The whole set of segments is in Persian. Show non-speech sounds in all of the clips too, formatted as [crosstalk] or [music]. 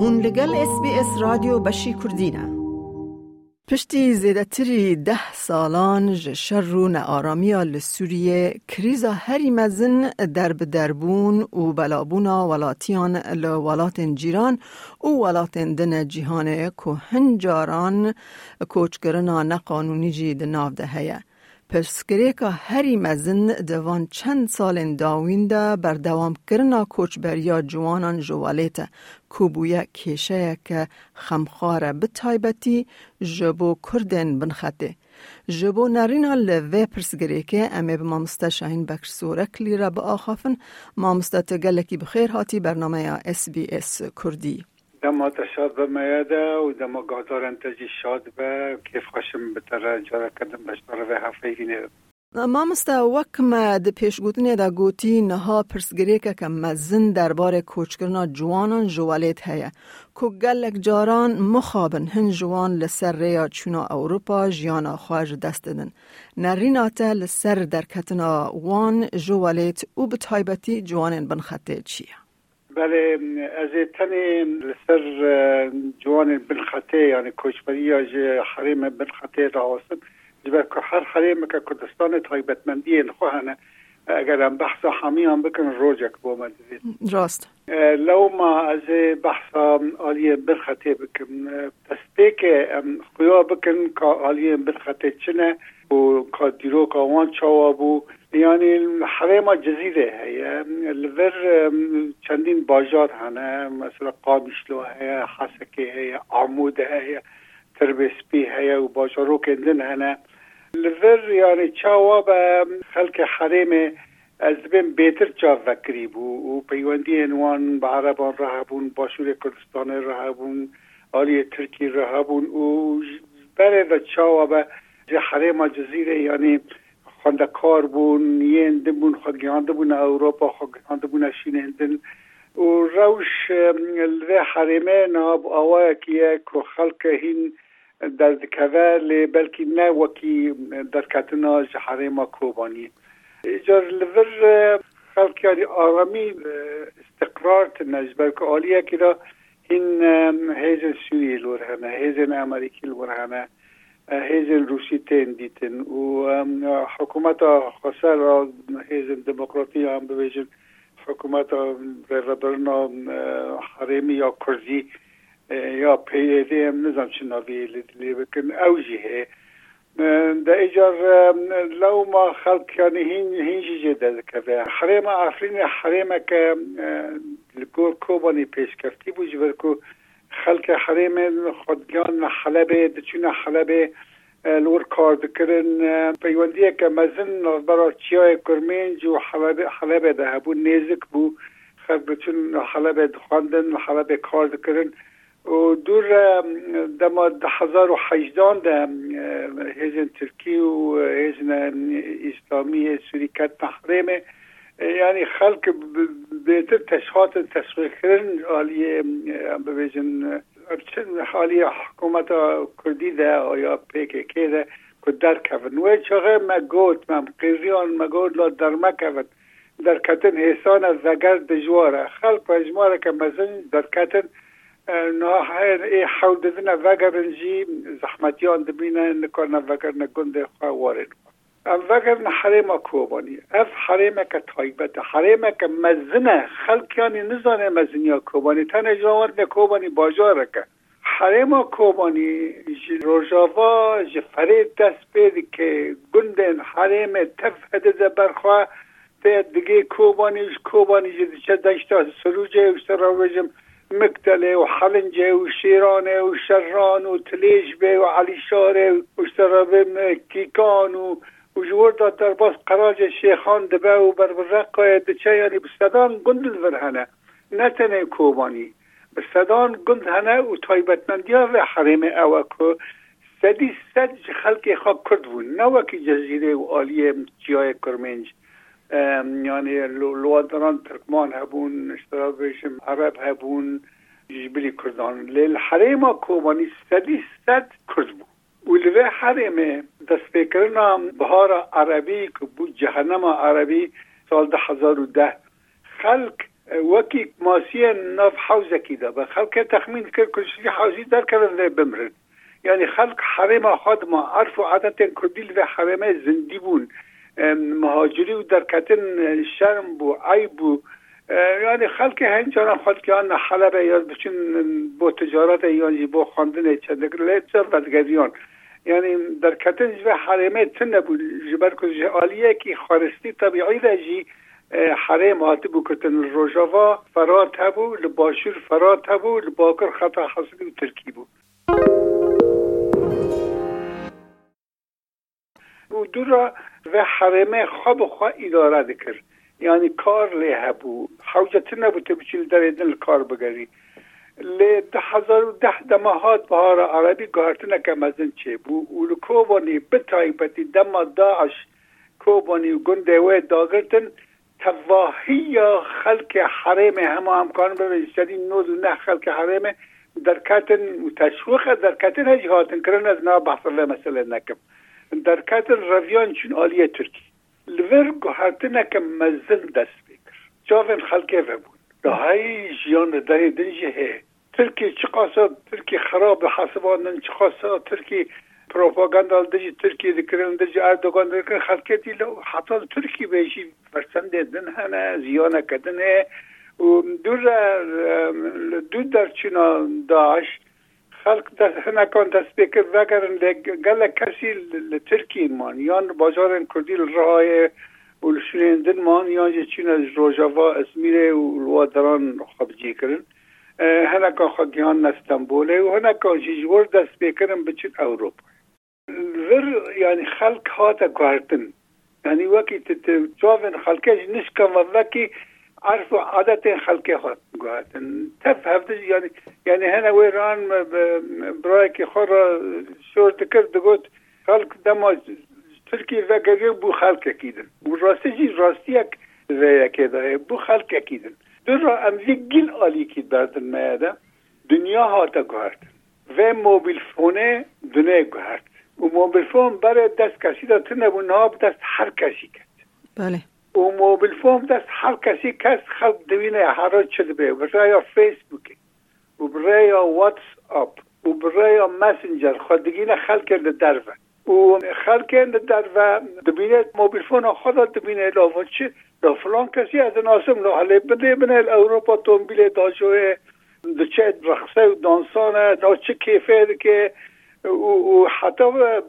هون لگل اس بی اس رادیو بشی کردینه پشتی زیدتری ده سالان شر و نآرامی لسوریه کریزا هری مزن درب دربون و بلابونا ولاتیان لولات جیران و ولات دن جیهان که هنجاران کوچگرنا نقانونی جی دناف ده هیه. پرسکریکا هری مزن دوان چند سال داوینده بر دوام کرنا کوچبریا جوانان جوالیت کوبویا کیشه که خمخاره به جبو کردن بنخطه. جبو نرینا لوه پرسگریکه امه به مامستا شاهین بکر سورک لیره با آخافن مامستا تگلکی بخیر هاتی برنامه اس بی اس کردی. دما شاد به میاده و دما گازار انتجی شاد به کیف خوشم بتر جارا کردم بشتر و هفته گینه ما مستا وکم د پیشگوتنی دا گوتی نها پرسگریکه که مزن دربار کوچکرنا جوانان جوالیت هیا. کو گلک جاران مخابن هن جوان لسر ریا چونا اوروپا جیانا خواج دست دن. نریناته لسر درکتنا وان جوالیت او بتایبتی جوانین بنخطه چیه بله از تن لسر جوان بالخطه یعنی کوچبری یا حریم بالخطه راوستن جبر که هر حریم که کردستان تایبتمندی نخواهنه بحث حامی هم بکن روجک با مدرید راست. لو ما از بحث آلی بالخطه بکن. تصدیق خویا بکن که آلی بالخطه چنه و که دیرو که وان چاوا بو. یعنی حریم جزیره. هي لور چندین باجار هنه مثلا قابشلو هي حسکه هي عمود هي تربسپی هي و باجارو کندن هنه. لور یعنی چاوا خلق حریم از بین بهتر چا وکری بو. و پیوندی انوان به عربان رهبون باشور کردستان رهبون آلی ترکی رهبون. و بره چاوا به حریم جزیره یعنی خونده کار بون یه بون خود گیانده بون اوروپا خود گیانده بون شین هندن و روش لوه حرمه ناب آوه که در دکوه لی بلکی نه وکی در کتنا حرمه کوبانی ایجار لور خلق یعنی آرامی استقرار تنجبر که آلیه که را هین هیزن سوری لور همه هیزن امریکی لور همه هیزن روسی تین دیتن و حکومت خسر هیزن دموکراتی هم ببیجن حکومت ربرنا حریمی یا پیدی هم نظام چناوی لی بکن اوجی هی دا ایجار لو ما خلق یعنی هین هینجی جده که حریم افرین حریم که لگور کوبانی پیش کفتی بوجی برکو خلق حریم خودگان حلبه دچون حلبه لور کار دکرن پیوندی که مزن برای چیای کرمنج و حلبه حلبه ده هبو نیزک بو خلق بچون حلبه دخواندن حلبه کار دکرن دور دما و حجدان ده هیزن ترکی و هیزن اسلامی سوریکت محرمه یعنی خلق بهتر تشخاص تسویق کردن عالی ببیجن حالی حکومت کردی ده یا پیک که ده که در کفن. و چاقه مگوت مم قیزیان مگوت لا در در کتن حسان از زگر دجواره خلق و اجماره که مزن در کتن ای حول ددن وگرنجی زحمتیان دبینه نکارن وگر نگنده خواه وارد وگر حریم کوبانی اف حریم که تایبت حریم که مزنه خلق یعنی نزانه مزنی کوبانی تن جوان کوبانی باجاره که حریم کوبانی روژاوا فرید دست بید که گندن حریم تفهد برخواه دیگه کوبانیش کوبانی چه دشتا سروجه مقتله و حلنجه و شیرانه و شران و تلیشبه و علیشاره و سرابه کیکان و و جور دا در باز قراج شیخان دبه و بر رقای دچه یعنی بستدان گندل ورهنه نتنه کوبانی. بستدان گند هنه و تایبتمندی ها و حریم او که سدی سد خلق خواب کرد بون. نه جزیره و آلیه جای کرمنج. یعنی لوادران ترکمان هبون اشترابشم عرب هبون جبلی کردان. لیل حریم کوبانی سدی سد کرد بون ولوه حرمه دست فکرنا بهار عربی که بود جهنم عربی سال ده هزار و ده. خلق وەکی ماسیە ناف حوزەکیدا بە خەڵکە تەخمین کرد کوشتی حوزی دەرکەن لێ بمرن یعنی خەڵک حرێما خۆدما عرف و عادەتێن کوردی لە حرێمە زندی بوون مهاجری و دەرکەتن شەرم بوو ئای بوو yani خەڵکی هەنجاران خەڵکیان حەلبە یا بچین بۆ تجارەتە یانجی بۆ خواندنێ چەندێک لێ چەر بەدگەریان یعنی دەرکەتن ژە حرێمە چن نەبوو ژبەر کو عالیەکی خارستی طبیعی دەژی حرێم هاتی بوو کردن ڕۆژاوا فرات هەبوو لە باشوور فرات هەبوو لە باکر خەتا حەسبی و ترکی بوو و دوورا و حرێمە خوا بخوا ئیدارە دەکرد یعنی کار لی هبو. حوجت نبود تو بچیل در کار بگری. لی ده هزار و ده دماهات بهار عربی گارتنه که مزن چه بو؟ و کوبانی بتای بتی دما داعش کوبانی و گنده و داگرتن تواهی خلق حرم همه امکان به شدی نوز و نه خلق حرم. در کتن تشویق در کتن هجی هاتن کرن از نا بحث مثلا نکم. در کتن رویان چون آلیه ترکی. لور گوهرتنەکە مەزن دەست بکر. جاوێن خەڵکێ بوون داهای ژیان دەری دنجی هەیە ترکی چ قاسا ترکی خراب حسبانن چ قاسا ترکی پروپاگاندا دجی. ترکی دکرن دجی. اردوغان دکرن خلکتی لو حتی ترکی بیشی فرسند دن هنه. زیانه کدنه. و دور دو در چینا داعش. خلق هنکان دست بکر وگرن گل کسی لترکی مان. یان بازار کردی رای و لشنیندن مان یان چین از روژاوا اسمیره و لوا دران خبجی کرن. هنکان خاگیان نستنبوله و هنکان جیجور دست بکرن بچین اوروپا. ور یعنی خلق هاتا گوارتن یعنی وکی جاوین خلقش نشکن و وکی عرف و عادت خلقی خود گوهتن تف هفته یعنی یعنی هنه ویران برای که خود را شور کرد دگوت خلق دما ترکی و گریه بو خلق کیدن. و راستی جی راستی یک ویا که داره بو خلق کیدن. دو را امزی گل آلی کید بردن میاده. دنیا ها تا گوهرتن و موبیل فونه دنیا گوهرت و موبیل فون برای دست کسی دا تنبو ناب دست هر کسی کرد بله. و موبیل هر کسی کس خلق دوینه هر چه به برای فیسبوک و برای واتس اپ و برای مسنجر. خودگین خلق دروه و. خلق دروه دبینه موبیل فون خود دبینه لاو چه لا فلان کسی از ناسم بده بنه اروپا تومبیل داشوه دچه رخصه و دانسانه دا چه کیفه که و حتی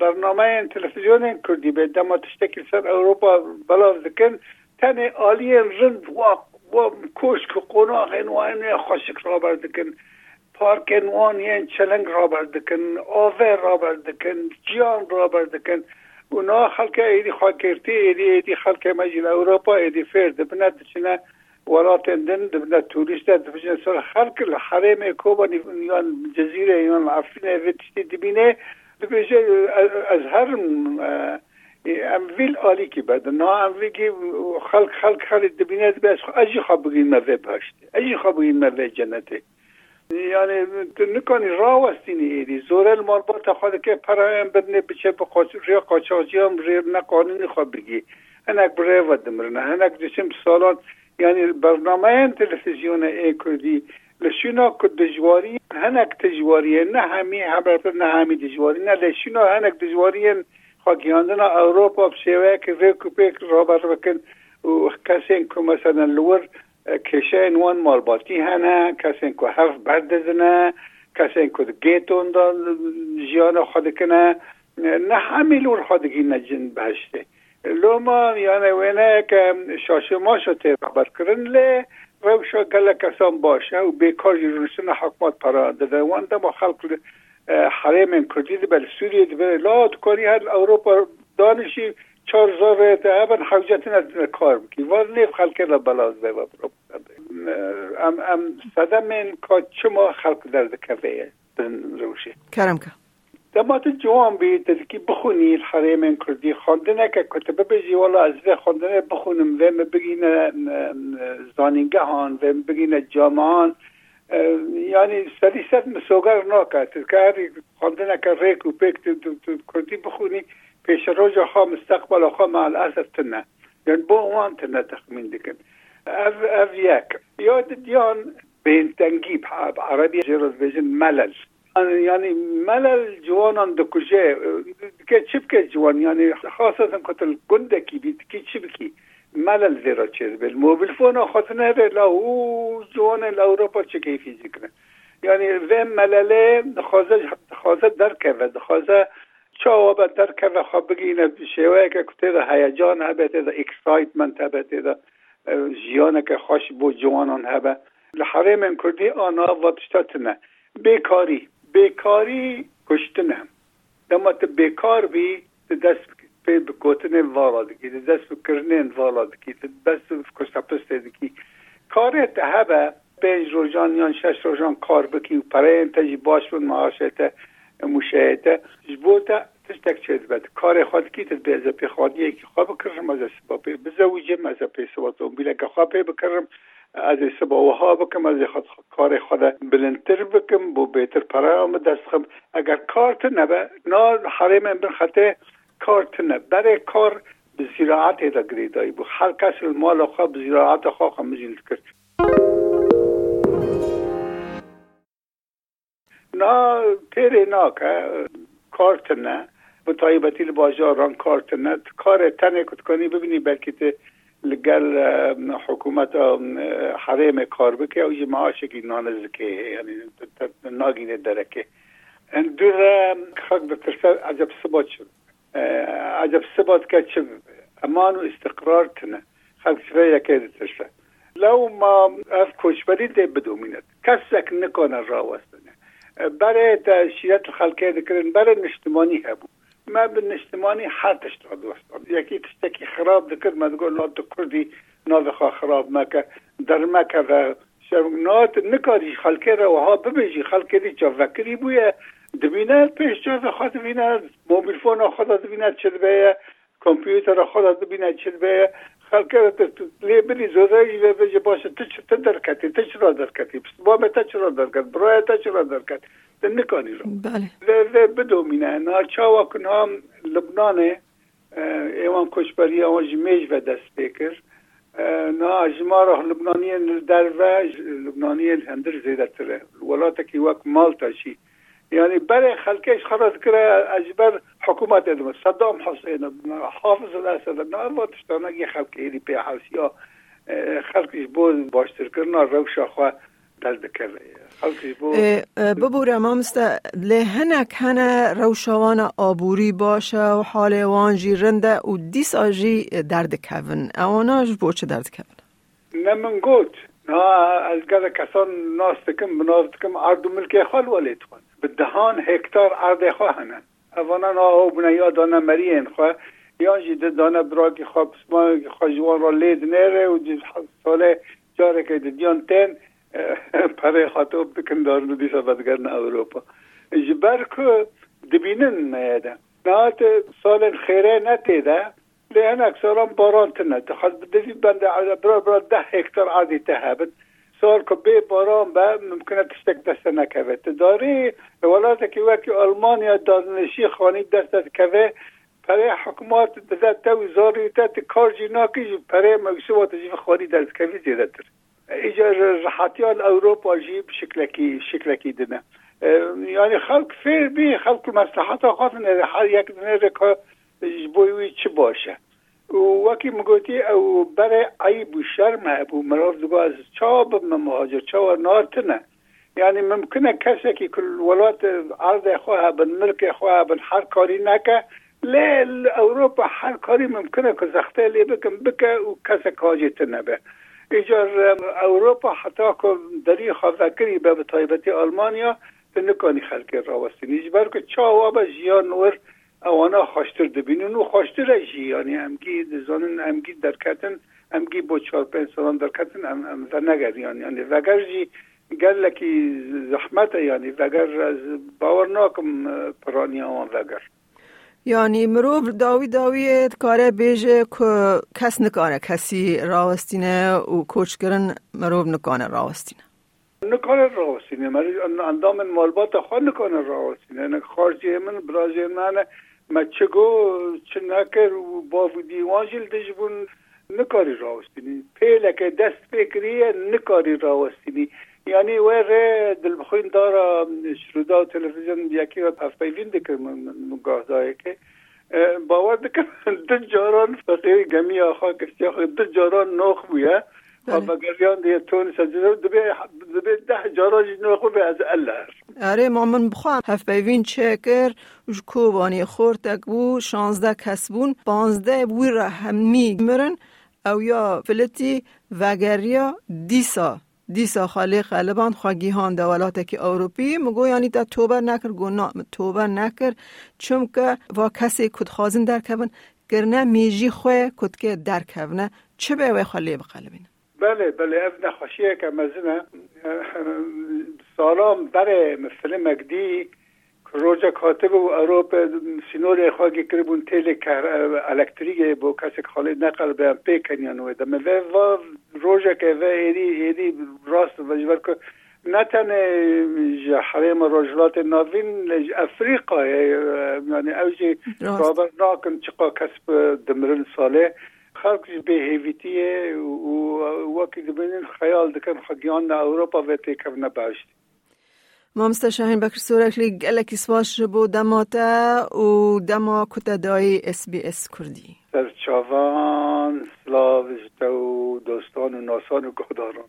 برنامه تلویزیون کردی به دما تشتکل سر اروپا بلاز دکن تن آلی رند و کوشک قناق انوان خوشک را بردکن پارک انوان یه چلنگ را بردکن آوه را بردکن جیان را بردکن اونا خلک ایدی خاکرتی ایدی ایدی خلک مجل اروپا ایدی فرد بند چنه ولاتندن دبنا توریست دبنا سر خلق الحرم كوبا يان جزيرة يان عفنا فتشتي دبينه دبنا از هر ام ویل آلی که بعد نه ام ویگی خلق خلق خلق دبینه بس اجی خواب بگین موه باشته اجی خواب بگین موه جنته. یعنی تو نکنی راه وستینی ایدی زورل مال با تا خود که پرایم بدنه بچه بخواست ریا قاچاجی هم ریا نه قانونی خواب بگی. هنک بره و دمرنه هنک دشم سالان یعنی برنامه تلویزیون ای کردی لشینا که دجواری هنک تجواریه نه همی حبر نه همی دجواری نه لشینا هنک دجواری خاگیاندن اوروپا بشیوه که ریکو پیک رابر بکن و کسی که مثلا لور کشه وان مالباتی هنه کسی که هف بردزنه کسی که گیتون دا جیان خود کنه نه همی لور خودگی نجن بهشته. لوما یعنی وینه که شاشه ما شده خبر کرن لی روشا گله کسان باشه و بیکار جرونشن حکمات پرا داده وان دم خلق حریم کردی بل سوریه بل لا کاری هر اروپا دانشی چهار زار دهبن حوجت ندن کار بکی. واز نیف خلق را بلاز ده ام ام صدم این که چما خلق در دکوه روشه کرم دمات جوان بی که بخونی الحریم کردی خواندنه که کتبه بجی والا از ده خواندنه بخونم. و بگین زانینگه هان و بگین جامعان. یعنی سری ست مسوگر ناکد که خواندنه که ریک و پیک کردی بخونی پیش روز خواه مستقبل خواه مع الاسف تنه یعنی با وان تنه تخمین دکن. اف اف یک یاد دیان بین تنگی عربی جرز بجن ملل یعنی ملل جوانان که چی بکه جوان؟ قتل گندکی بید؟ که چی بکی؟ ملل زیرا چیز بل موبیل فون خاطنه به لاو جوان الاوروپا چه کیفی ذکره یعنی و ملله خوازه خوازه درکه و خوازه چاوا به درکه و خواب بگینه شیوه که کتیده هیجان هبه تیده اکسایتمنت هبه جیانه که خوش بو جوانان هبه. لحرم کردی آنا واتشتاتنه بیکاری. بیکاری کشتنه دما ته بیکار بی دست په بکوتنه والا دکی دست بکرنه والا دکی دست کشتپست دکی. کار ته هبه پنج روزان یا شش روزان کار بکی و پره انتجی باش بون معاشته مشاهده. جبوتا چید بد کار خود کی تد به پی خودی که خواب بکرم از سبا بزوجم از پی سبا تو بیل که خواب بکرم. از سبا و ها بکم از خود کار خود بلندتر بکم بو بهتر پره آم دست خم اگر کارت نبه نا حریم بن خطه کارت نه برای کار به زراعت دا گریدایی بو هر کس المال خواه به زراعت خواه خمجیل کرد. نا تیره نا که کارت نه. به تایبتی بازاران کارت نه. کار تنه کت کنی ببینی بلکه لگل حکومت حریم کار بکه او یه معاشه که نانزکه یعنی ناگینه درکه. دور خاک بترسه عجب ثبات شد. عجب ثبات که چه؟ امان و استقرار خلق شویه که ترسه. لو ما اف کوچبری ده بدومینت کسک نکنه را وستنه برای تشیرت خلقه دکرن برای نشتمانی هبو. ما بالنشتماني حال تشتغل دوستان یکی تشتكي خراب ذكر ما تقول نوت كردي نوت خراب مكة در مكة و نوت نکاری خلکه را و ها ببیجی خلکه دی جا وکری بویه دبینه پیش جا خود دبینه موبیل فون خود دبینه چل بیه کامپیوتر خود دبینه چل بیه خلکه را لی بری زوزایی و بجی باشه تو درکتی تو چرا درکتی با تا چرا درکت برای تا چرا درکت نکنی رو. بله. بدومینه. ناچاوا کنها لبنان ایوان کشبری آن جمیج و دست بکر نا اجمار لبنانی در و لبنانی هندر زیده تره ولاتا کی وقت مالتا شی یعنی برای خلکش خلاص کرده اجبر حکومت ادمه صدام حسین حافظ الاسد نه واتشتانه یه خلک ایری پی حوثیا خلکش بود باشتر کرنا روشا خواه دل دکره ببوره ما مسته لهنک هنه روشوان آبوری باشه و حال وانجی رنده و دیس آجی درد کون اواناش بو چه درد کون نه من گوت. نه از گل کسان ناستکم بناستکم عرض ملک خال ولید کن به دهان هکتار عرض خواه هنن اوانا نا او بنیا دانه مرین خواه یا جی دانه براکی خواه بسما خواه جوان را لید نره و ساله جاره که دیان تن [laughs] پره خاطب بکن دارن دیسا بدگرن اوروپا. جبر که دبینن نیده نهات سال خیره نتیده. لان اکثرا باران تنه خواست بدهی بنده برا برا ده هکتار عادی تهبت سال که به باران به ممکنه تشتک دست نکوه. داری ولات که وکی آلمانیا دادنشی خانی دست دست کوه پره حکومات دست تاوی زاری تا کار جینا که پره مگسوات جیف خانی دست کوی زیده تر ایجا راحتیان اوروپا جیب شکلکی شکلکی دنه. یعنی خلق فیر بی خلق مصلحت خاطر یک دنه که بویوی چی باشه. وکی مگوتی او برای عیب و شرم ابو مراف دگو از چا بم مهاجر چا نارتنه یعنی ممکنه کسی که کل ولات عرض خواه بن ملک خواه بن هر کاری نکه لیل اوروپا هر کاری ممکنه که زخته لی بکن بکه و کسی کاجی تنبه ایجار اوروپا حتی که دری خواهدکری به طایبتی آلمانیا نکانی خلک راوستین. ایجبر که چا وابا جیان ور اوانا خوشتر دبینن. و خوشتر جیانی امگی زانن امگی درکتن امگی با چار پنج سالان درکتن ام ام و نگر یعنی یعنی وگر جی گل کی زحمت یعنی وگر باور ناکم پرانی آوان وگر. یعنی مروف داوی داوی کاره بیجه که کس نکانه کسی راوستینه و کوچ کرن مروف نکانه راوستینه. نکانه راوستینه. من اندام مالبات خواه نکانه راوستینه. نه خارجی من برازی من ما چگو نکر و با دیوان جل دجبون نکاری راوستینی. پیلک دست فکریه نکاری راوستینی. یعنی وره دل بخوین دارا شرودا تلویزیون یکی و پفپیوین دکر مگاه داره که. باور دکر [laughs] دو جاران فقیر گمی آخوا کشتی آخوا دو جاران نوخ بویه. بگریان دیگه تون سجده دبی ده جاران نوخ به از الله. آره مامن بخوام هف بیوین چکر وش کوبانی خورتک بو شانزده کس بون پانزده بوی را همی مرن. او یا فلتی وگریا دیسا. دیسا خالی خلبان خواگیهان دولات که اوروپی. مگو یعنی تا توبر نکر گناه توبر نکر. چون که و کسی کد خوازن در کبن گرنه میجی خواه کد که در کبنه. چه به وی خالی بقلبین بله بله اف نخوشیه که مزنه. سالام بره مثل مگدی روزا کاتب و اروپ سینور خواهی کربون تیل الکتریک بو کسی خالی نقل به هم پیکنیان و دمه و روزا که و ایدی ایدی راست و جبر که نه تنه حریم رجلات ناوین افریقا یعنی اوجی رابر ناکن چقا کسب دمرن ساله. خلق به هیویتیه و وقتی دبینین خیال دکن خگیان اوروپا و تیکر نباشتی مامستا شاهین بکر سورکلی گلکی سواش بو دماتا و دما کتا دای اس بی اس کردی. در چاوان سلاوش و دوستان و ناسان و گهداران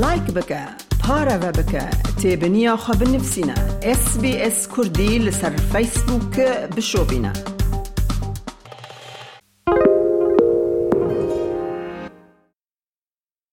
لایک بکه پارا و بکه تیبنیا خواب نفسینا. اس بی اس کردی لسر فیسبوک بشو بینا